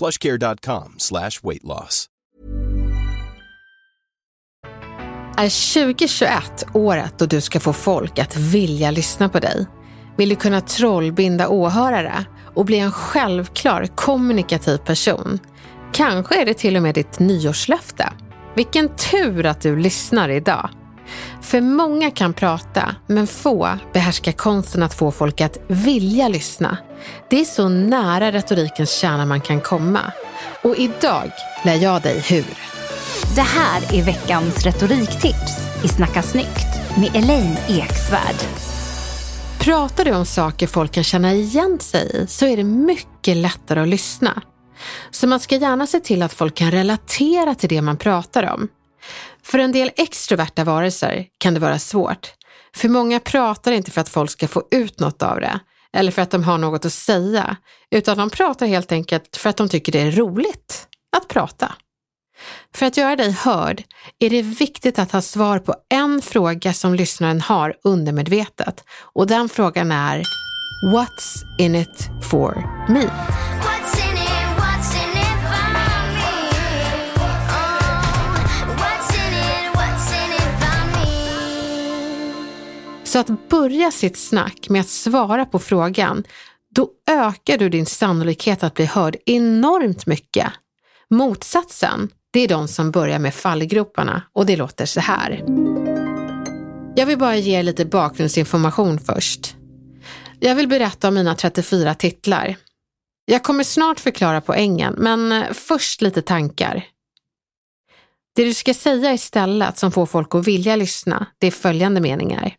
plushcare.com slash weight loss. Är 2021 året då du ska få folk att vilja lyssna på dig? Vill du kunna trollbinda åhörare och bli en självklar kommunikativ person? Kanske är det till och med ditt nyårslöfte? Vilken tur att du lyssnar idag. För många kan prata, men få behärskar konsten att få folk att vilja lyssna. Det är så nära retorikens kärna man kan komma. Och idag lär jag dig hur. Det här är veckans retoriktips i Snacka snyggt med Elaine Eksvärd. Pratar du om saker folk kan känna igen sig i så är det mycket lättare att lyssna. Så man ska gärna se till att folk kan relatera till det man pratar om. För en del extroverta varelser kan det vara svårt. För många pratar inte för att folk ska få ut något av det eller för att de har något att säga, utan de pratar helt enkelt för att de tycker det är roligt att prata. För att göra dig hörd är det viktigt att ha svar på en fråga som lyssnaren har undermedvetet och den frågan är What's in it for me? Så att börja sitt snack med att svara på frågan, då ökar du din sannolikhet att bli hörd enormt mycket. Motsatsen, det är de som börjar med fallgroparna och det låter så här. Jag vill bara ge er lite bakgrundsinformation först. Jag vill berätta om mina 34 titlar. Jag kommer snart förklara poängen, men först lite tankar. Det du ska säga istället som får folk att vilja lyssna, det är följande meningar.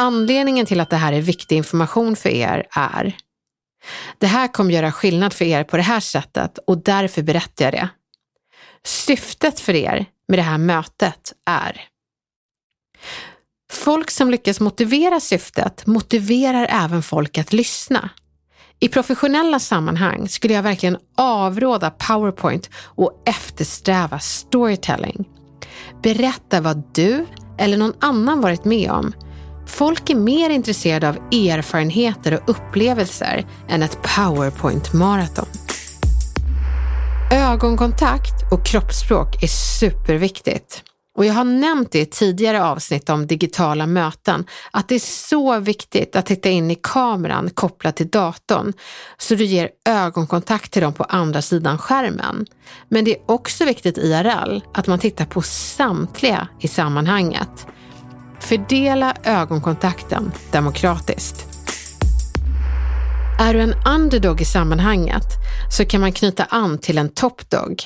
Anledningen till att det här är viktig information för er är Det här kommer göra skillnad för er på det här sättet och därför berättar jag det. Syftet för er med det här mötet är Folk som lyckas motivera syftet motiverar även folk att lyssna. I professionella sammanhang skulle jag verkligen avråda PowerPoint och eftersträva storytelling. Berätta vad du eller någon annan varit med om. Folk är mer intresserade av erfarenheter och upplevelser än ett PowerPoint-maraton. Ögonkontakt och kroppsspråk är superviktigt. Och jag har nämnt det i tidigare avsnitt om digitala möten, att det är så viktigt att titta in i kameran kopplat till datorn, så du ger ögonkontakt till dem på andra sidan skärmen. Men det är också viktigt IRL att man tittar på samtliga i sammanhanget. Fördela ögonkontakten demokratiskt. Är du en underdog i sammanhanget så kan man knyta an till en topdog.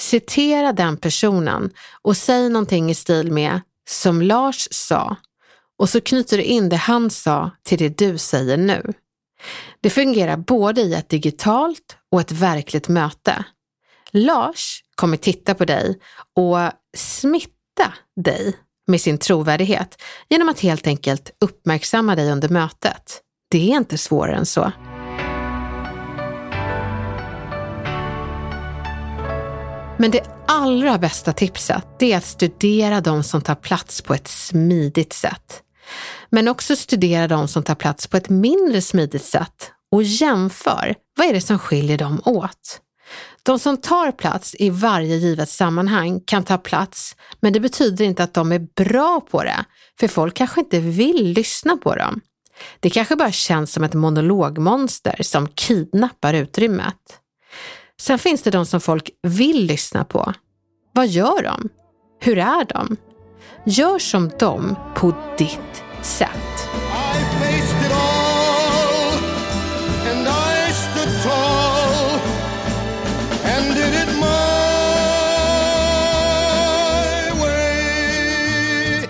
Citera den personen och säg någonting i stil med som Lars sa och så knyter du in det han sa till det du säger nu. Det fungerar både i ett digitalt och ett verkligt möte. Lars kommer titta på dig och smitta dig med sin trovärdighet genom att helt enkelt uppmärksamma dig under mötet. Det är inte svårare än så. Men det allra bästa tipset det är att studera de som tar plats på ett smidigt sätt. Men också studera de som tar plats på ett mindre smidigt sätt och jämför vad är det som skiljer dem åt. De som tar plats i varje givet sammanhang kan ta plats, men det betyder inte att de är bra på det, för folk kanske inte vill lyssna på dem. Det kanske bara känns som ett monologmonster som kidnappar utrymmet. Sen finns det de som folk vill lyssna på. Vad gör de? Hur är de? Gör som dem på ditt sätt.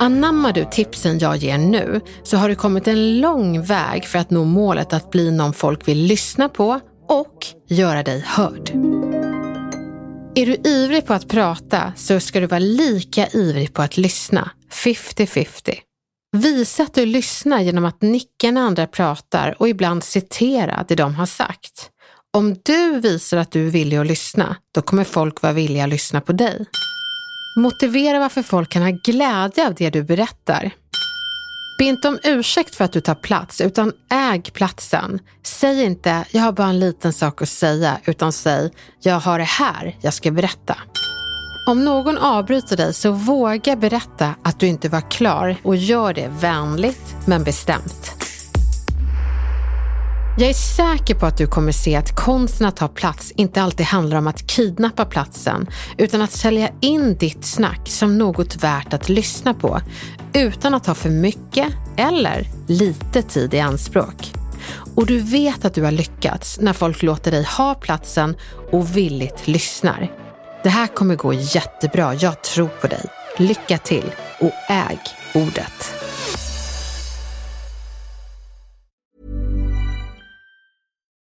Anammar du tipsen jag ger nu så har du kommit en lång väg för att nå målet att bli någon folk vill lyssna på och göra dig hörd. Är du ivrig på att prata så ska du vara lika ivrig på att lyssna. 50-50. Visa att du lyssnar genom att nicka när andra pratar och ibland citera det de har sagt. Om du visar att du är villig att lyssna, då kommer folk vara villiga att lyssna på dig. Motivera varför folk kan ha glädje av det du berättar. Be inte om ursäkt för att du tar plats, utan äg platsen. Säg inte “jag har bara en liten sak att säga” utan säg “jag har det här jag ska berätta”. Om någon avbryter dig så våga berätta att du inte var klar och gör det vänligt men bestämt. Jag är säker på att du kommer se att konsten att ta plats inte alltid handlar om att kidnappa platsen, utan att sälja in ditt snack som något värt att lyssna på, utan att ta för mycket eller lite tid i anspråk. Och du vet att du har lyckats när folk låter dig ha platsen och villigt lyssnar. Det här kommer gå jättebra, jag tror på dig. Lycka till och äg ordet.